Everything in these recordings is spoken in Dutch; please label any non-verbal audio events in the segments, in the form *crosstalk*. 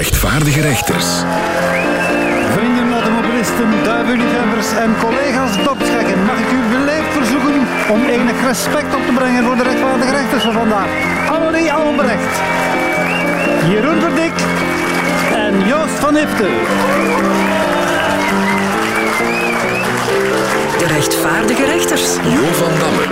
rechtvaardige rechters. Vrienden, automobilisten, duivenliefhebbers en collega's dokschekken, mag ik u beleefd verzoeken om enig respect op te brengen voor de rechtvaardige rechters van vandaag. Annelie Albrecht, Jeroen Verdik en Joost van Iften. De rechtvaardige rechters. Jo van Damme.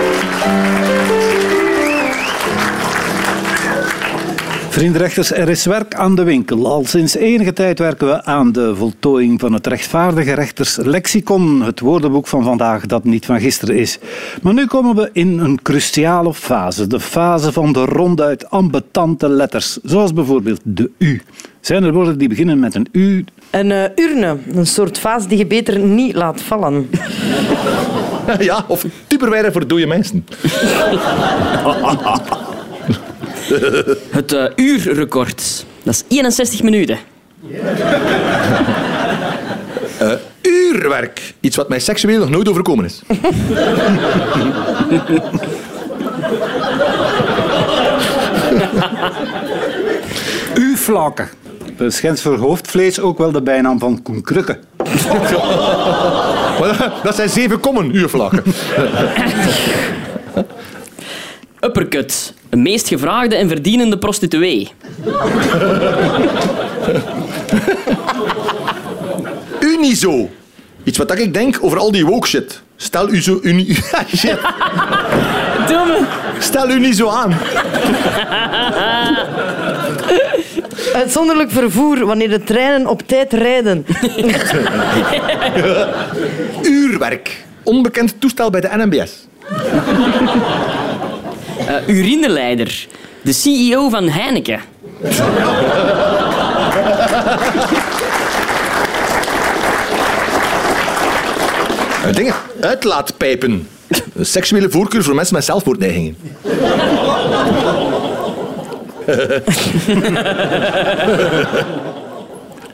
Vrienden rechters, er is werk aan de winkel. Al sinds enige tijd werken we aan de voltooiing van het rechtvaardige rechters lexicon, het woordenboek van vandaag dat niet van gisteren is. Maar nu komen we in een cruciale fase, de fase van de ronduit ambetante letters, zoals bijvoorbeeld de U. Zijn er woorden die beginnen met een U? Een eh, urne, een soort vaas die je beter niet laat vallen. *laughs* Ja, of Tupperware voor dode mensen. *laughs* *laughs* Het eh, uurrecord. Dat is 61 minuten. *laughs* Uurwerk. Iets wat mij seksueel nog nooit overkomen is. *laughs* U-vlakken. Dat schijnt voor hoofdvlees ook wel de bijnaam van Koen Krukke. Maar dat zijn zeven kommen uurvlakken. Uppercut. De meest gevraagde en verdienende prostituee. Unizo. Iets wat ik denk over al die woke shit. Stel u zo... Uni... *laughs* shit. Domme. Stel u niet zo aan. Uitzonderlijk vervoer wanneer de treinen op tijd rijden. *laughs* Uurwerk. Onbekend toestel bij de NMBS. Eh, urineleider. De CEO van Heineken. Uh, dingen. Uitlaatpijpen. Een seksuele voorkeur voor mensen met zelfmoordneigingen.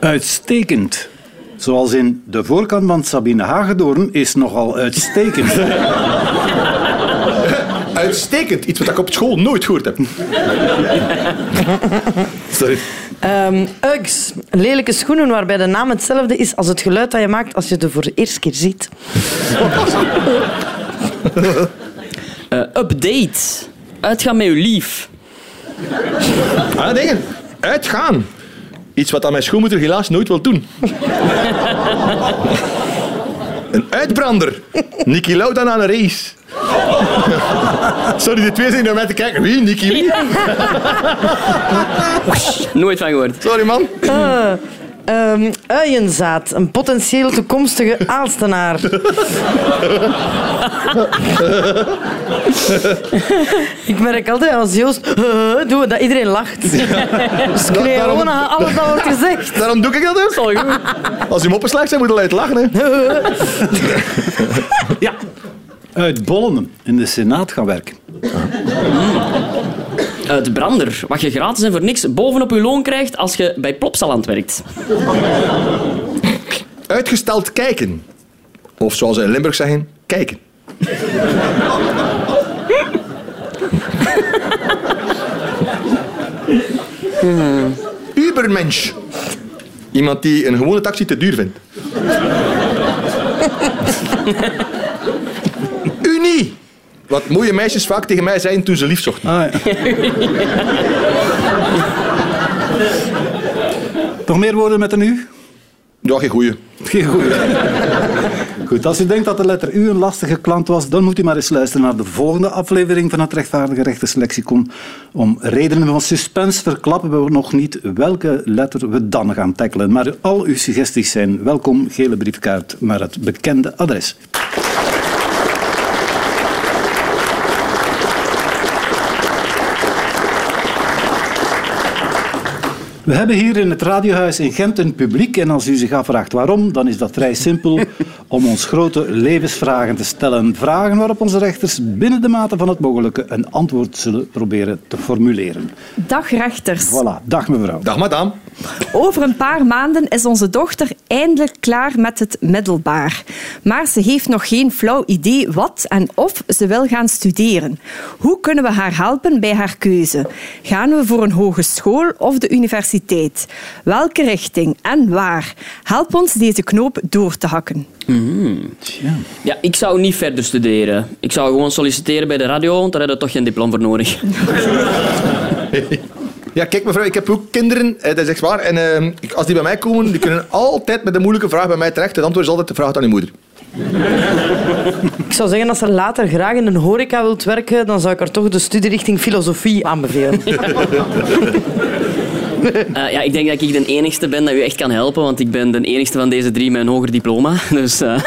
*laughs* Uitstekend. Zoals in de voorkant van Sabine Hagedoorn is nogal uitstekend. *laughs* Uitstekend. Iets wat ik op school nooit gehoord heb. *laughs* Sorry. Ehm Uggs, lelijke schoenen waarbij de naam hetzelfde is als het geluid dat je maakt als je de voor de eerste keer ziet. Eh, update. Uitgaan met uw lief. Ah, dingen. Uitgaan. Iets wat aan mijn schoenmoeder helaas nooit wil doen. *laughs* een uitbrander. Niki Lauda aan een race. *laughs* Sorry, die twee zijn naar mij te kijken. Wie? Niki wie? *laughs* Nooit van gehoord. Sorry, man. Ehm uienzaad, een potentieel toekomstige aalstenaar. *laughs* Ik merk altijd als Joost uh, doe dat iedereen lacht. Dus daarom- gewoon aan alles dat wordt gezegd. Daarom doe ik dat ook. Goed. Als je hem opgeslagen zijn, moet je altijd lachen. Hè. ja. Uit Bollen in de Senaat gaan werken. Uit brander. Wat je gratis en voor niks bovenop je loon krijgt als je bij Plopsaland werkt. Uitgesteld kijken. Of zoals ze in Limburg zeggen, kijken. Ubermensch. Iemand die een gewone taxi te duur vindt. *laughs* Wat mooie meisjes vaak tegen mij zeiden toen ze lief zochten. Ah, ja. Nog meer woorden met een U? Ja, geen goeie. Geen goeie. Goed, als u denkt dat de letter U een lastige klant was, dan moet u maar eens luisteren naar de volgende aflevering van het Rechtvaardige Rechterslexicon. Om redenen van suspense verklappen we nog niet welke letter we dan gaan tackelen. Maar al uw suggesties zijn welkom. Gele briefkaart naar het bekende adres. We hebben hier in het radiohuis in Gent een publiek en als u zich afvraagt waarom, dan is dat vrij simpel *laughs* om ons grote levensvragen te stellen. Vragen waarop onze rechters binnen de mate van het mogelijke een antwoord zullen proberen te formuleren. Dag rechters. Voilà, dag mevrouw. Dag madame. Over een paar maanden is onze dochter eindelijk klaar met het middelbaar. Maar ze heeft nog geen flauw idee wat en of ze wil gaan studeren. Hoe kunnen we haar helpen bij haar keuze? Gaan we voor een hogeschool of de universiteit? Welke richting en waar? Help ons deze knoop door te hakken. Ja, ik zou niet verder studeren. Ik zou gewoon solliciteren bij de radio, want daar heb je toch geen diploma voor nodig. *laughs* *laughs* Ja, kijk mevrouw, ik heb ook kinderen, eh, dat is echt waar. En eh, ik- als die bij mij komen, die kunnen altijd met een moeilijke vraag bij mij terecht. Het antwoord is altijd, de vraag aan je moeder. Ik zou zeggen, als ze later graag in een horeca wilt werken, dan zou ik haar toch de studierichting filosofie aanbevelen. *laughs* *laughs* Eh, ja, ik denk dat ik de enigste ben dat u echt kan helpen, want ik ben de enigste van deze drie met een hoger diploma. *laughs* Dus eh,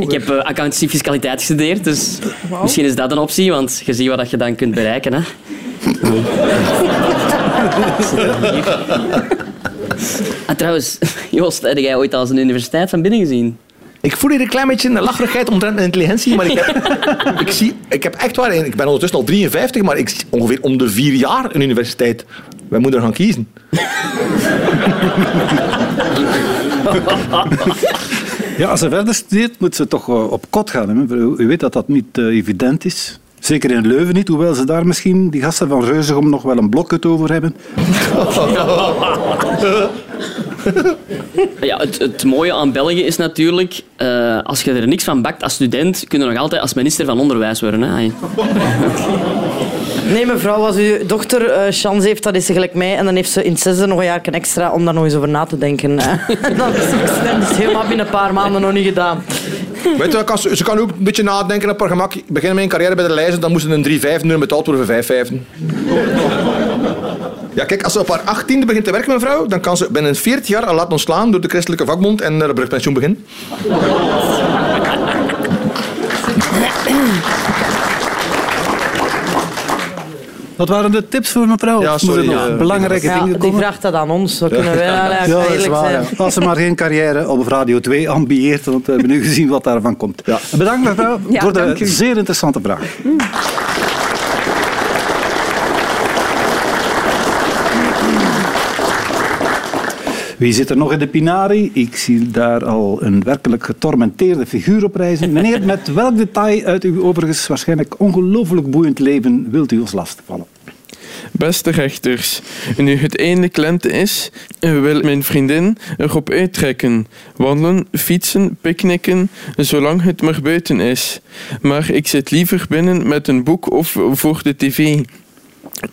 ik heb uh, accountancy fiscaliteit gestudeerd, dus misschien is dat een optie, want je ziet wat je dan kunt bereiken. Hè. Ah, trouwens, *laughs* Joost, heb jij ooit als een universiteit van binnen gezien? Ik voel hier een klein beetje een lacherigheid omtrent mijn intelligentie, maar ik heb, *laughs* ik, zie, ik heb echt waar, ik ben ondertussen al 53, maar ik zie ongeveer om de vier jaar een universiteit. Wij moeten gaan kiezen. *laughs* Ja, als ze verder studeert, moet ze toch uh, op kot gaan. Hè? U weet dat dat niet uh, evident is. Zeker in Leuven niet, hoewel ze daar misschien, die gasten van Reuzegom, nog wel een blokhut over hebben. Ja, het, het, mooie aan België is natuurlijk, uh, als je er niks van bakt als student, kun je nog altijd als minister van Onderwijs worden. Hè? Nee, mevrouw, als uw dochter uh, chance heeft, dan is ze gelijk mij. En dan heeft ze in het zesde nog een jaar extra om daar nog eens over na te denken. *laughs* dat is, dat is helemaal binnen een paar maanden nog niet gedaan. Weet je, kan, ze kan ook een beetje nadenken op haar gemak. Ik begin mijn carrière bij de lijzen, dan moest ze een 3 5 nu betaald worden voor 5 5 Ja, kijk, als ze op haar 18e begint te werken, mevrouw, dan kan ze binnen 40 jaar al laten ontslaan door de christelijke vakbond en naar een brugpensioen beginnen. Wat waren de tips voor mevrouw? Ja, sorry. Nog Ja, belangrijke ja, dingen die komen? vraagt dat aan ons. Zo kunnen wij Ja, ja, dat is eerlijk waar. zijn. ja. Als ze maar geen carrière op Radio 2 ambieert, want we hebben nu gezien wat daarvan komt. Ja. Bedankt mevrouw Ja, voor de zeer interessante vraag. Wie zit er nog in de Pinari? Ik zie daar al een werkelijk getormenteerde figuur op reizen. Meneer, met welk detail uit uw overigens waarschijnlijk ongelooflijk boeiend leven wilt u ons lastigvallen? Beste rechters, nu het einde lente is, wil mijn vriendin erop uittrekken. Wandelen, fietsen, picknicken, zolang het maar buiten is. Maar ik zit liever binnen met een boek of voor de tv.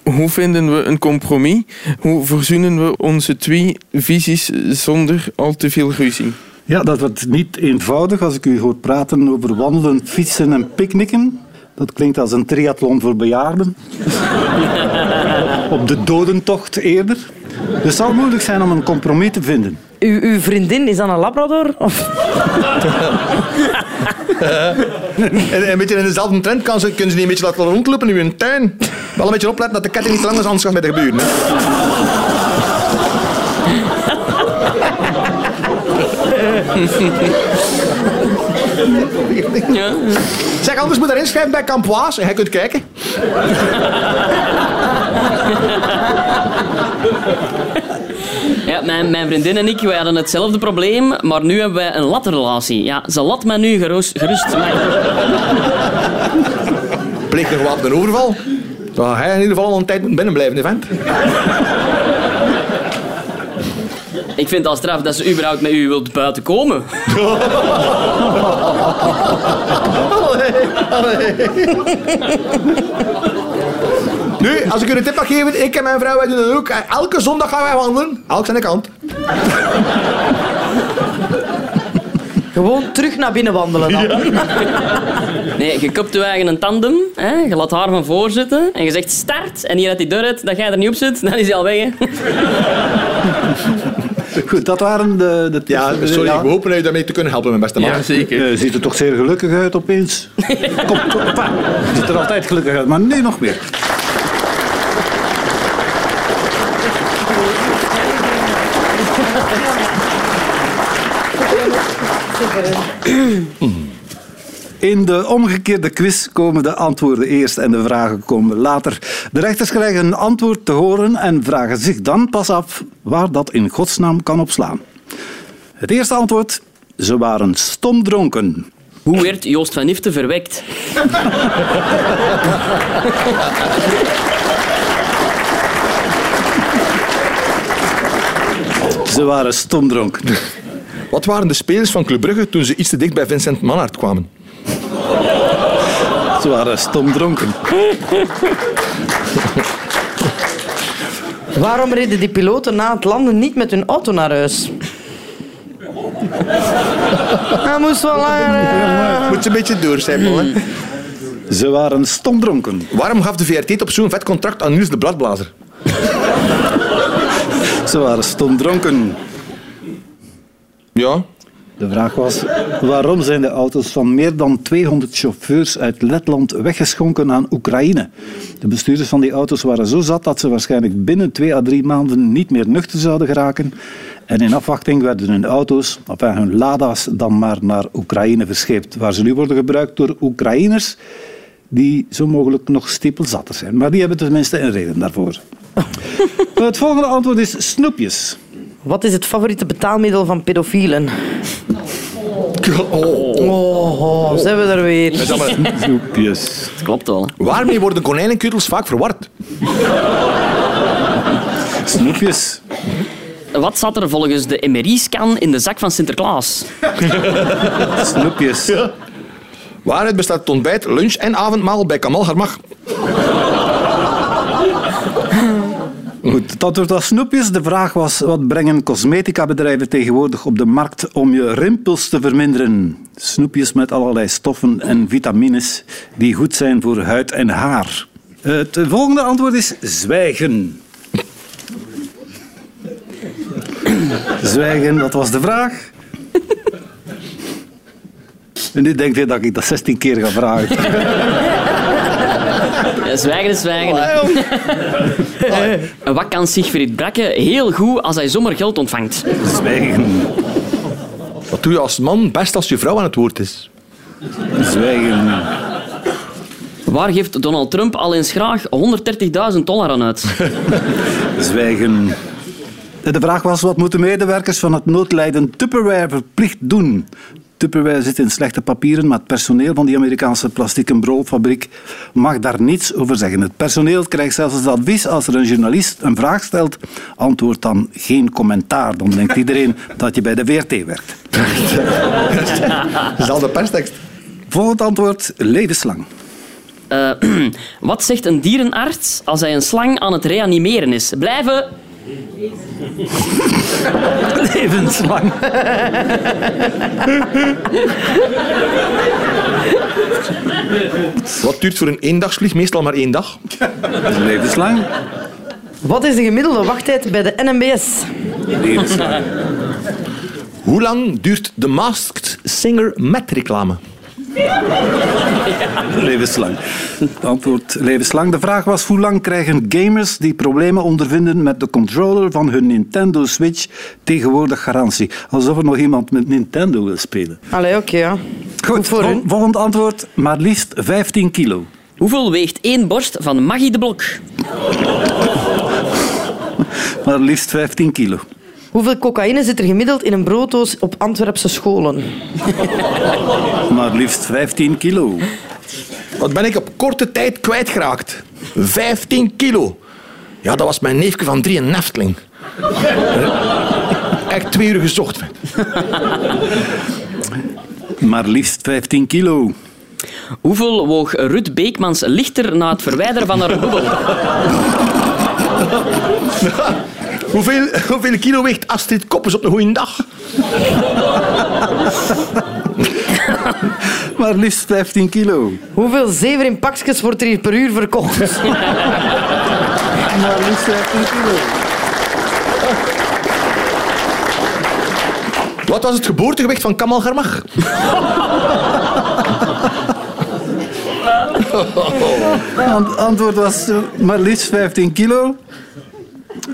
Hoe vinden we een compromis? Hoe verzoenen we onze twee visies zonder al te veel ruzie? Ja, dat wordt niet eenvoudig als ik u hoor praten over wandelen, fietsen en picknicken. Dat klinkt als een triathlon voor bejaarden. *laughs* Op de dodentocht eerder. Dus het zal moeilijk zijn om een compromis te vinden. U, uw vriendin, is dat een labrador? Of... En een beetje in dezelfde trend kan ze, kunnen ze niet een beetje laten rondlopen in hun tuin. Wel een beetje opletten dat de ketting niet te lang is, anders gaat met de gebeuren. Hè. Ja. *laughs* Zeg, anders moet je erin schrijven bij Campoise en jij kunt kijken. *laughs* Ja, mijn, mijn vriendin en ik wij hadden hetzelfde probleem, maar nu hebben wij een latrelatie. Ja, ze lat mij nu gerust. gerust maar- Pleegt een overval. Ga hij in ieder geval al een tijd moeten binnenblijven, hè, vent. Ik vind het al straf dat ze überhaupt met u wilt buiten komen. *laughs* Nu, als ik u een tip mag geven, ik en mijn vrouw, wij doen dat ook. Elke zondag gaan wij wandelen. Elk zijn de kant. Gewoon terug naar binnen wandelen dan. Nee, je kopt je eigen een tandem, hè? je laat haar van voor zitten en je zegt start. En hier uit die deur uit, dat jij er niet op zit, dan is hij al weg. Hè? *laughs* Goed, dat waren de, de Ja, sorry, we hopen u daarmee te kunnen helpen, mijn beste man. Ja, zeker. Je ziet er toch zeer gelukkig uit opeens. *laughs* Kom, kom, pa. Je ziet er altijd gelukkig uit, maar nu nog meer. *clears throat* In de omgekeerde quiz komen de antwoorden eerst en de vragen komen later. De rechters krijgen een antwoord te horen en vragen zich dan pas af waar dat in godsnaam kan opslaan. Het eerste antwoord: ze waren stomdronken. Hoe werd Joost van Nifte verwekt? Ze waren stomdronken. Wat waren de spelers van Club Brugge toen ze iets te dicht bij Vincent Manhart kwamen? *laughs* Ze waren stomdronken. Waarom reden die piloten na het landen niet met hun auto naar huis? Hij moest wel langer. Moet je een beetje doorcijpelen. hè? Ze waren stomdronken. Waarom gaf de VRT op zo'n vet contract aan Niels de Bladblazer? Ze waren stomdronken. Ja, De vraag was, waarom zijn de auto's van meer dan 200 chauffeurs uit Letland weggeschonken aan Oekraïne? De bestuurders van die auto's waren zo zat dat ze waarschijnlijk binnen twee à drie maanden niet meer nuchter zouden geraken. En in afwachting werden hun auto's, enfin hun Lada's, dan maar naar Oekraïne verscheept, waar ze nu worden gebruikt door Oekraïners die zo mogelijk nog stipelzatter zijn. Maar die hebben tenminste een reden daarvoor. *laughs* Het volgende antwoord is snoepjes. Wat is het favoriete betaalmiddel van pedofielen? Oh, oh, zijn we er weer. Snoepjes. Dat klopt wel. waarmee worden konijnenkuddels vaak verward? Snoepjes. Wat zat er volgens de MRI-scan in de zak van Sinterklaas? Snoepjes. Waaruit bestaat het ontbijt, lunch en avondmaal bij Kamal Garmach? Goed, het antwoord was snoepjes. De vraag was, wat brengen cosmetica-bedrijven tegenwoordig op de markt om je rimpels te verminderen? Snoepjes met allerlei stoffen en vitamines die goed zijn voor huid en haar. Het volgende antwoord is zwijgen. Zwijgen, dat was de vraag. En nu denkt je dat ik dat 16 keer ga vragen. Ja, zwijgen is zwijgen. hè. Wat kan Sigfried Brakke heel goed als hij zomaar geld ontvangt? Zwijgen. Wat doe je als man best als je vrouw aan het woord is? Zwijgen. Waar geeft Donald Trump al eens graag 130.000 dollar aan uit? *laughs* Zwijgen. De vraag was, wat moeten medewerkers van het noodlijden Tupperware verplicht doen? Tupperware zit in slechte papieren, maar het personeel van die Amerikaanse plastic en broodfabriek mag daar niets over zeggen. Het personeel krijgt zelfs het advies als er een journalist een vraag stelt, antwoord dan geen commentaar. Dan denkt iedereen *laughs* dat je bij de VRT werkt. Dat is al de perstekst. Volgend antwoord, levenslang. Eh, *clears throat* wat zegt een dierenarts als hij een slang aan het reanimeren is? Blijven... Levenslang. Wat duurt voor een eendagsvlieg meestal maar één dag? Levenslang. Wat is de gemiddelde wachttijd bij de NMBS? Levenslang. Hoe lang duurt de Masked Singer met reclame? Levenslang. Antwoord levenslang. De vraag was hoe lang krijgen gamers die problemen ondervinden met de controller van hun Nintendo Switch tegenwoordig garantie? Alsof er nog iemand met Nintendo wil spelen. Allee, oké, ja. Goed voor vol- hun. volgend antwoord, maar liefst 15 kilo. Hoeveel weegt één borst van Maggie de Blok? Maar liefst 15 kilo. Hoeveel cocaïne zit er gemiddeld in een brooddoos op Antwerpse scholen? Maar liefst 15 kilo. Wat ben ik op korte tijd kwijtgeraakt? 15 kilo. Ja, dat was mijn neefje van drie, een neftling. Echt twee uur gezocht. Maar liefst 15 kilo. Hoeveel woog Ruud Beekmans lichter na het verwijderen van haar bubbel? *laughs* Hoeveel, *laughs* hoeveel kilo weegt Astrid Koppers op een goede dag? *laughs* Maar liefst 15 kilo. Hoeveel zeven in pakjes wordt er hier per uur verkocht? *laughs* Maar liefst 15 kilo. Wat was het geboortegewicht van Kamal Garmach? Ant- antwoord was eh, maar liefst 15 kilo.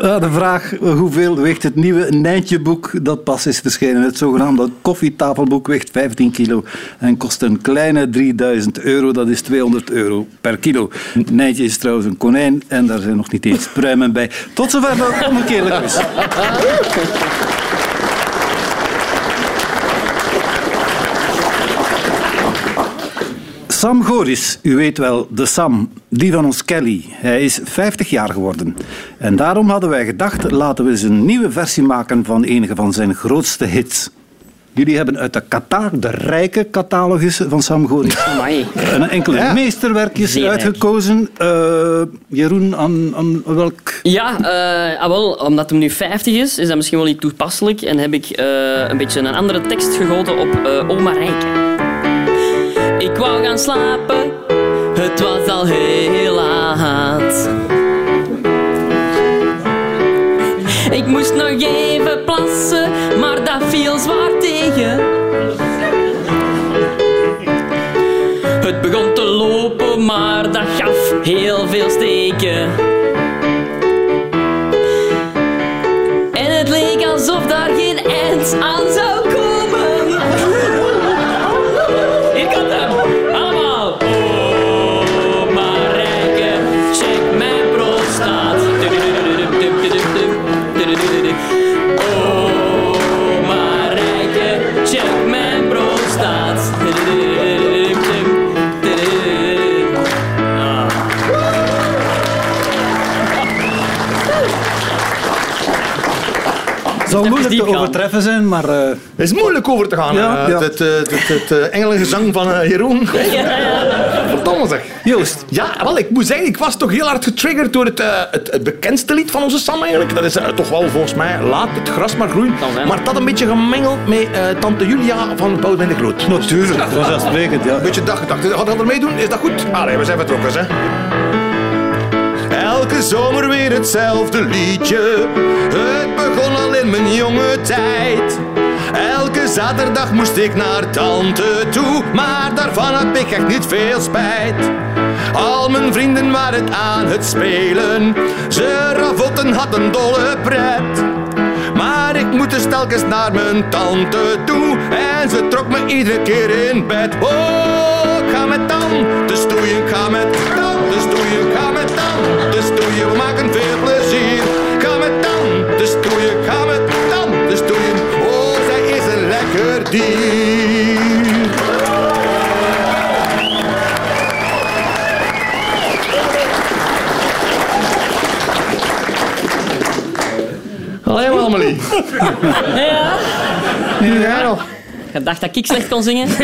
Eh, de vraag hoeveel weegt het nieuwe Nijntje-boek dat pas is verschenen. Het zogenaamde koffietafelboek weegt 15 kilo en kost een kleine 3000 euro. Dat is 200 euro per kilo. Nijntje is trouwens een konijn en daar zijn nog niet eens pruimen bij. Tot zover de omgekeerde quiz. Sam Goris, u weet wel, de Sam, die van ons Kelly. Hij is 50 jaar geworden. En daarom hadden wij gedacht, laten we eens een nieuwe versie maken van enige van zijn grootste hits. Jullie hebben uit de Qatar, de rijke catalogus van Sam Goris, Amai. een enkele meesterwerkjes Zeer uitgekozen. Eh, Jeroen, aan, aan welk... Ja, eh, ah, wel, omdat hem nu 50 is, is dat misschien wel niet toepasselijk. En heb ik eh, een beetje een andere tekst gegoten op eh, Oma Rijke. Ik wou gaan slapen, het was al heel laat. Ik moest nog even plassen, maar dat viel zwaar tegen. Het begon te lopen, maar dat gaf heel veel steken. En het leek alsof daar geen eind aan zou komen. Zal moeilijk te gaan. overtreffen zijn, maar... eh, Het is moeilijk over te gaan. Ja, eh, ja. Het, het, het, het, eh, engelengezang van eh, Jeroen. *laughs* Verdomme zeg. Joost, Ja, wel, ik moet zeggen, ik was toch heel hard getriggerd door het, eh, het, het bekendste lied van onze Sam eigenlijk. Dat is toch wel volgens mij Laat het gras maar groeien. Maar dat een beetje gemengeld met eh, Tante Julia van Boudewijn de Groot. natuurlijk, vanzelfsprekend, ja. Een beetje daggedacht. Gaat dat er meedoen? Is dat goed? Allee, we zijn vertrokken, hè. Elke zomer weer hetzelfde liedje. Het begon al in mijn jonge tijd. Elke zaterdag moest ik naar tante toe, maar daarvan heb ik echt niet veel spijt. Al mijn vrienden waren aan het spelen, ze ravotten hadden dolle pret. Maar ik moet dus telkens naar mijn tante toe En ze trok me iedere keer in bed Oh, ga met tante stoeien Ik ga met stoeien We maken veel plezier ga met tante stoeien Ik ga met tante stoeien Oh, zij is een lekker dier Allee, Amelie. Ja. Nu jij nog. Je dacht dat ik slecht kon zingen? *laughs*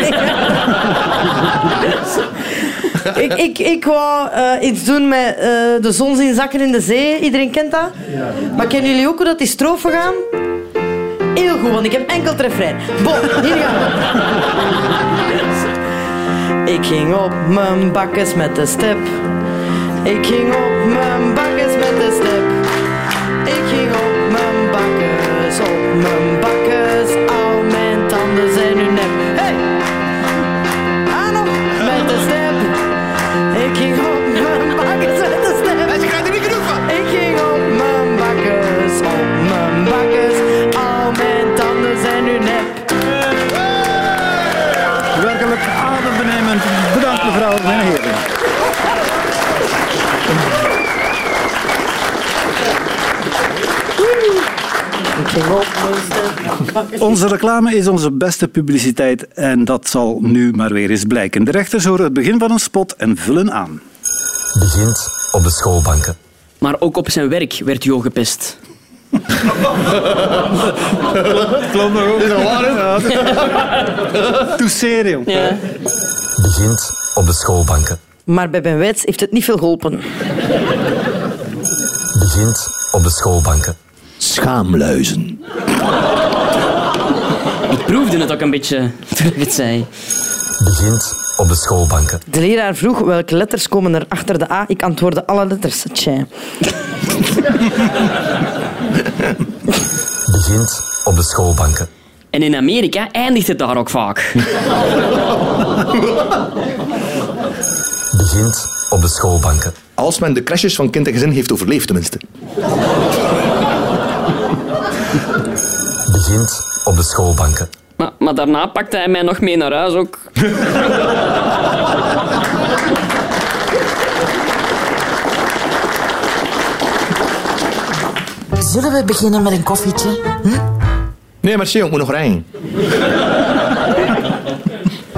*laughs* Ik, ik, ik wou eh, iets doen met eh, de zon zien zakken in de zee. Iedereen kent dat? Maar kennen jullie ook hoe dat die strofen gaan? Heel goed, want ik heb enkel het refrein. Bon, hier gaan we. *laughs* Ik ging op mijn bakkes met de step. Ik ging op mijn bakkes met de step. En heren. Onze reclame is onze beste publiciteit en dat zal nu maar weer eens blijken. De rechters horen het begin van een spot en vullen aan. Begint op de schoolbanken. Maar ook op zijn werk werd Jo gepest. Klopt nog ook. Is dat waar? *laughs* Ja. Begint op de schoolbanken. Maar bij Ben Wijts heeft het niet veel geholpen. Begint op de schoolbanken. Schaamluizen. Ik proefde het ook een beetje toen ik het zei. Begint op de schoolbanken. De leraar vroeg welke letters komen er achter de A. Ik antwoordde alle letters. Tja. Begint op de schoolbanken. En in Amerika eindigt het daar ook vaak. Begint op de schoolbanken. Als men de crashes van kind en gezin heeft overleefd, tenminste. begint op de schoolbanken. Maar, maar daarna pakte hij mij nog mee naar huis ook. *laughs* Zullen we beginnen met een koffietje? Hm? Nee, merci, ik moet nog rijden.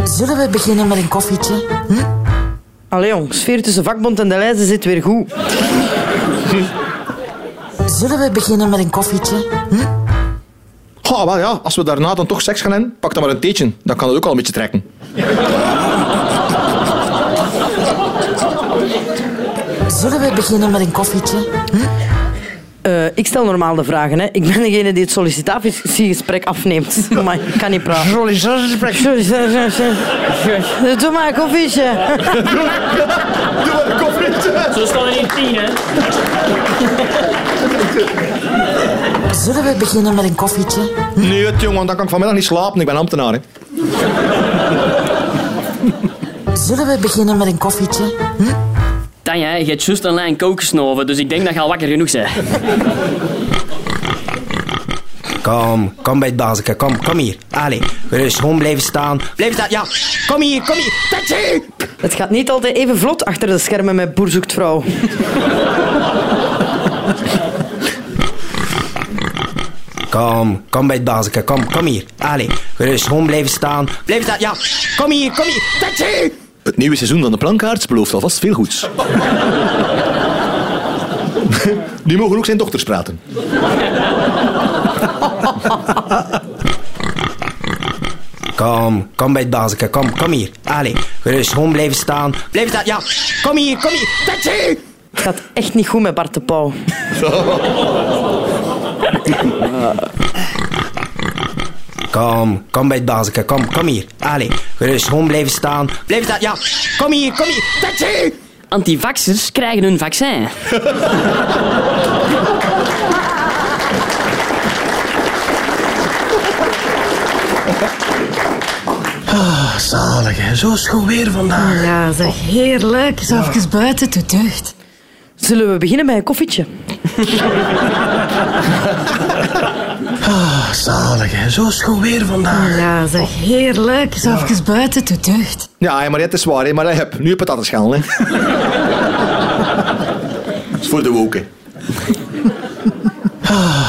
Zullen we beginnen met een koffietje? Hm? Allee jong, sfeer tussen vakbond en de lijzen zit weer goed. Zullen we beginnen met een koffietje? Hm? Oh, wel ja, als we daarna dan toch seks gaan hebben, pak dan maar een theetje. Dan kan het ook al een beetje trekken. Zullen we beginnen met een koffietje? Hm? Eh, ik stel normaal de vragen. Hè. Ik ben degene die het sollicitatiegesprek afneemt. *laughs* Maar ik kan niet praten. Sollicitatiegesprek. Doe maar een koffietje. *laughs* Doe maar een koffietje. Zo staan er in tien, hè. *laughs* Zullen we beginnen met een koffietje? Nee, het, jongen, dan kan ik vanmiddag niet slapen. Ik ben ambtenaar. Hè. Zullen we beginnen met een koffietje? Hm? Tanja, je hebt juist een lijn kook gesnoven, dus ik denk dat je al wakker genoeg bent. Kom, kom bij het bazeke. Kom, kom hier. Allee, gerust gewoon blijven staan. Blijf staan, ja. Kom hier, kom hier. Taxi! Het gaat niet altijd even vlot achter de schermen met Boer zoekt vrouw. Kom, kom bij het bazeke. Kom, kom hier. Allee, gerust gewoon blijven staan. Blijf staan, ja. Kom hier, kom hier. Taxi! Het nieuwe seizoen van de plankaarts belooft alvast veel goeds. Die mogen ook zijn dochters praten. Kom, kom bij het bazeke. Kom, kom hier. Allee, gerust gewoon blijven staan. Blijf staan, ja. Kom hier, kom hier. Taxi! Het gaat echt niet goed met Bart de Pauw. *laughs* Kom, kom bij het bazeke. Kom, kom hier. Allee, gerust gewoon blijven staan. Blijf staan, ja. Kom hier, kom hier. Taxi! Antivaxers krijgen een vaccin. Zalig, hè. Zo schoon weer vandaag. Ja, zeg, heerlijk. Zo even buiten de deugd. Zullen we beginnen met een koffietje? *laughs* Zalig, hè. Zo schoon weer vandaag. Ja, zeg, heerlijk. Zo even buiten de deugd. Ja, maar het is waar, hè, maar ik heb nu een patatenschaal. Hè. *laughs* Dat is voor de woken.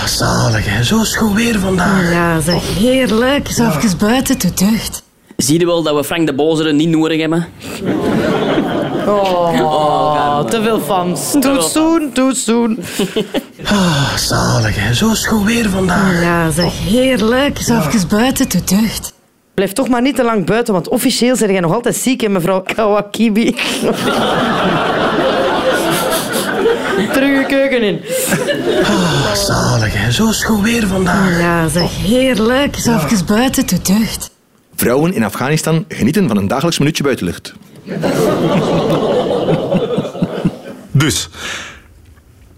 Zalig, hè. Zo schoon weer vandaag. Ja, zeg, heerlijk. Zo even buiten de deugd. Zie je wel dat we Frank de Bozere niet nodig hebben? Oh, te veel fans. Doet zoen, doet zoen. Zalig, hè. Zo schoon weer vandaag. Ja, zeg, heerlijk. Zo even buiten de deugd. Blijf toch maar niet te lang buiten, want officieel zijn jij nog altijd ziek, hè, mevrouw Kawakibi. *laughs* Terug je keuken in. Zalig, hè. Zo schoon weer vandaag. Ja, zeg, heerlijk. Zo even buiten de deugd. Vrouwen in Afghanistan genieten van een dagelijks minuutje buitenlucht. Dus,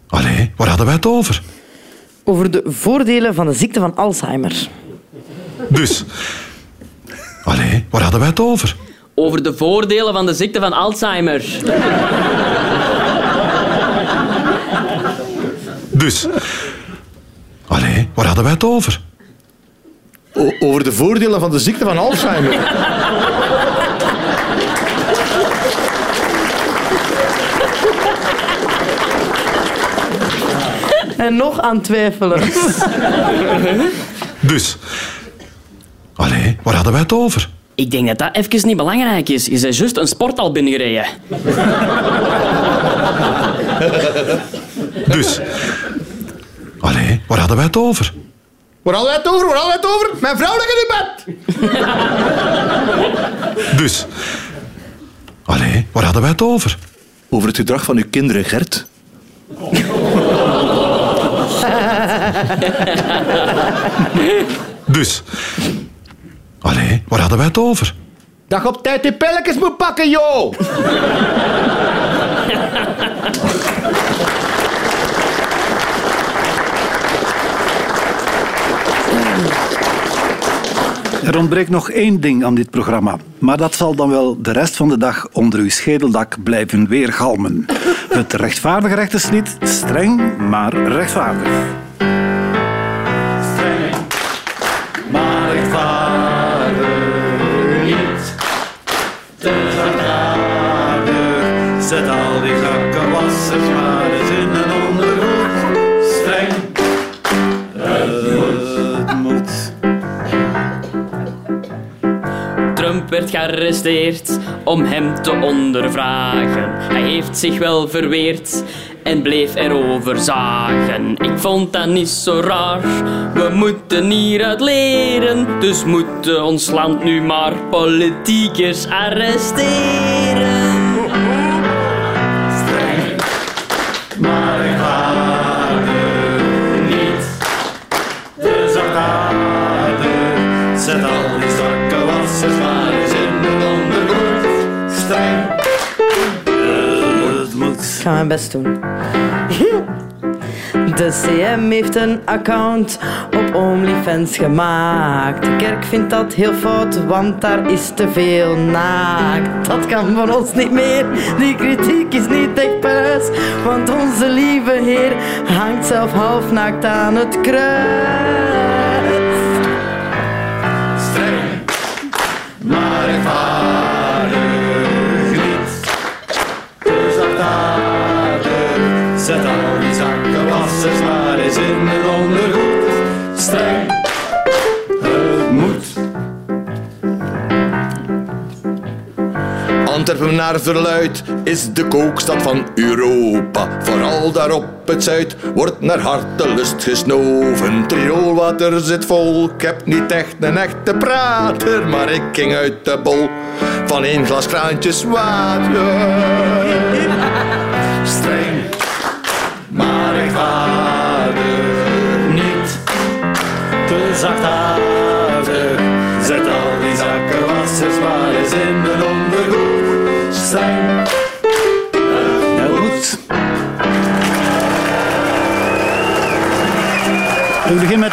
allee, waar hadden wij het over? Over de voordelen van de ziekte van Alzheimer. Dus, allee, waar hadden wij het over? Over de voordelen van de ziekte van Alzheimer. Dus, allee, waar hadden wij het over? Over de voordelen van de ziekte van Alzheimer. En nog aan twijfelen. Dus, allee, waar hadden wij het over? Ik denk dat dat even niet belangrijk is. Je bent juist een sporthal binnengereden. Dus, allee, waar hadden wij het over? Waar hadden wij het over? Waar hadden wij het over? Mijn vrouw ligt in bed. *laughs* Dus, allee, waar hadden wij het over? Over het gedrag van uw kinderen, Gert. *laughs* Dus, allee, waar hadden wij het over? Dat je op tijd die pilletjes moet pakken, joh. *laughs* Er ontbreekt nog één ding aan dit programma. Maar dat zal dan wel de rest van de dag onder uw schedeldak blijven weergalmen. Het rechtvaardig rechterslied, streng maar rechtvaardig. Streng maar rechtvaardig niet. Te zet al die gakken wassen maar eens in gearresteerd om hem te ondervragen. Hij heeft zich wel verweerd en bleef erover zagen. Ik vond dat niet zo raar, we moeten hieruit leren. Dus moeten ons land nu maar politiekers arresteren. Ga mijn best doen. *laughs* De CM heeft een account op OnlyFans gemaakt. De kerk vindt dat heel fout, want daar is te veel naakt. Dat kan van ons niet meer, die kritiek is niet echt thuis. Want onze lieve Heer hangt zelf half naakt aan het kruis. Antwerpen naar verluid is de kookstad van Europa. Vooral daar op het zuid wordt naar hartelust gesnoven. Trioolwater zit vol, ik heb niet echt een echte prater, maar ik ging uit de bol van één glas kraantjes water. Streng, maar ik vaardig niet te zachtaardig.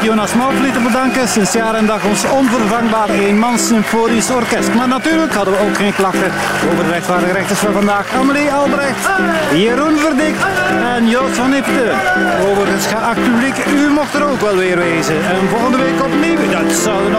Jonas Malvlie te bedanken. Sinds jaar en dag ons onvervangbaar eenmans symfonisch orkest. Maar natuurlijk hadden we ook geen klachten over de rechtvaardige rechters van vandaag. Amelie Albrecht, Jeroen Verdik en Joost van Ipte. Overigens, geacht publiek, u mocht er ook wel weer wezen. En volgende week opnieuw, dat zou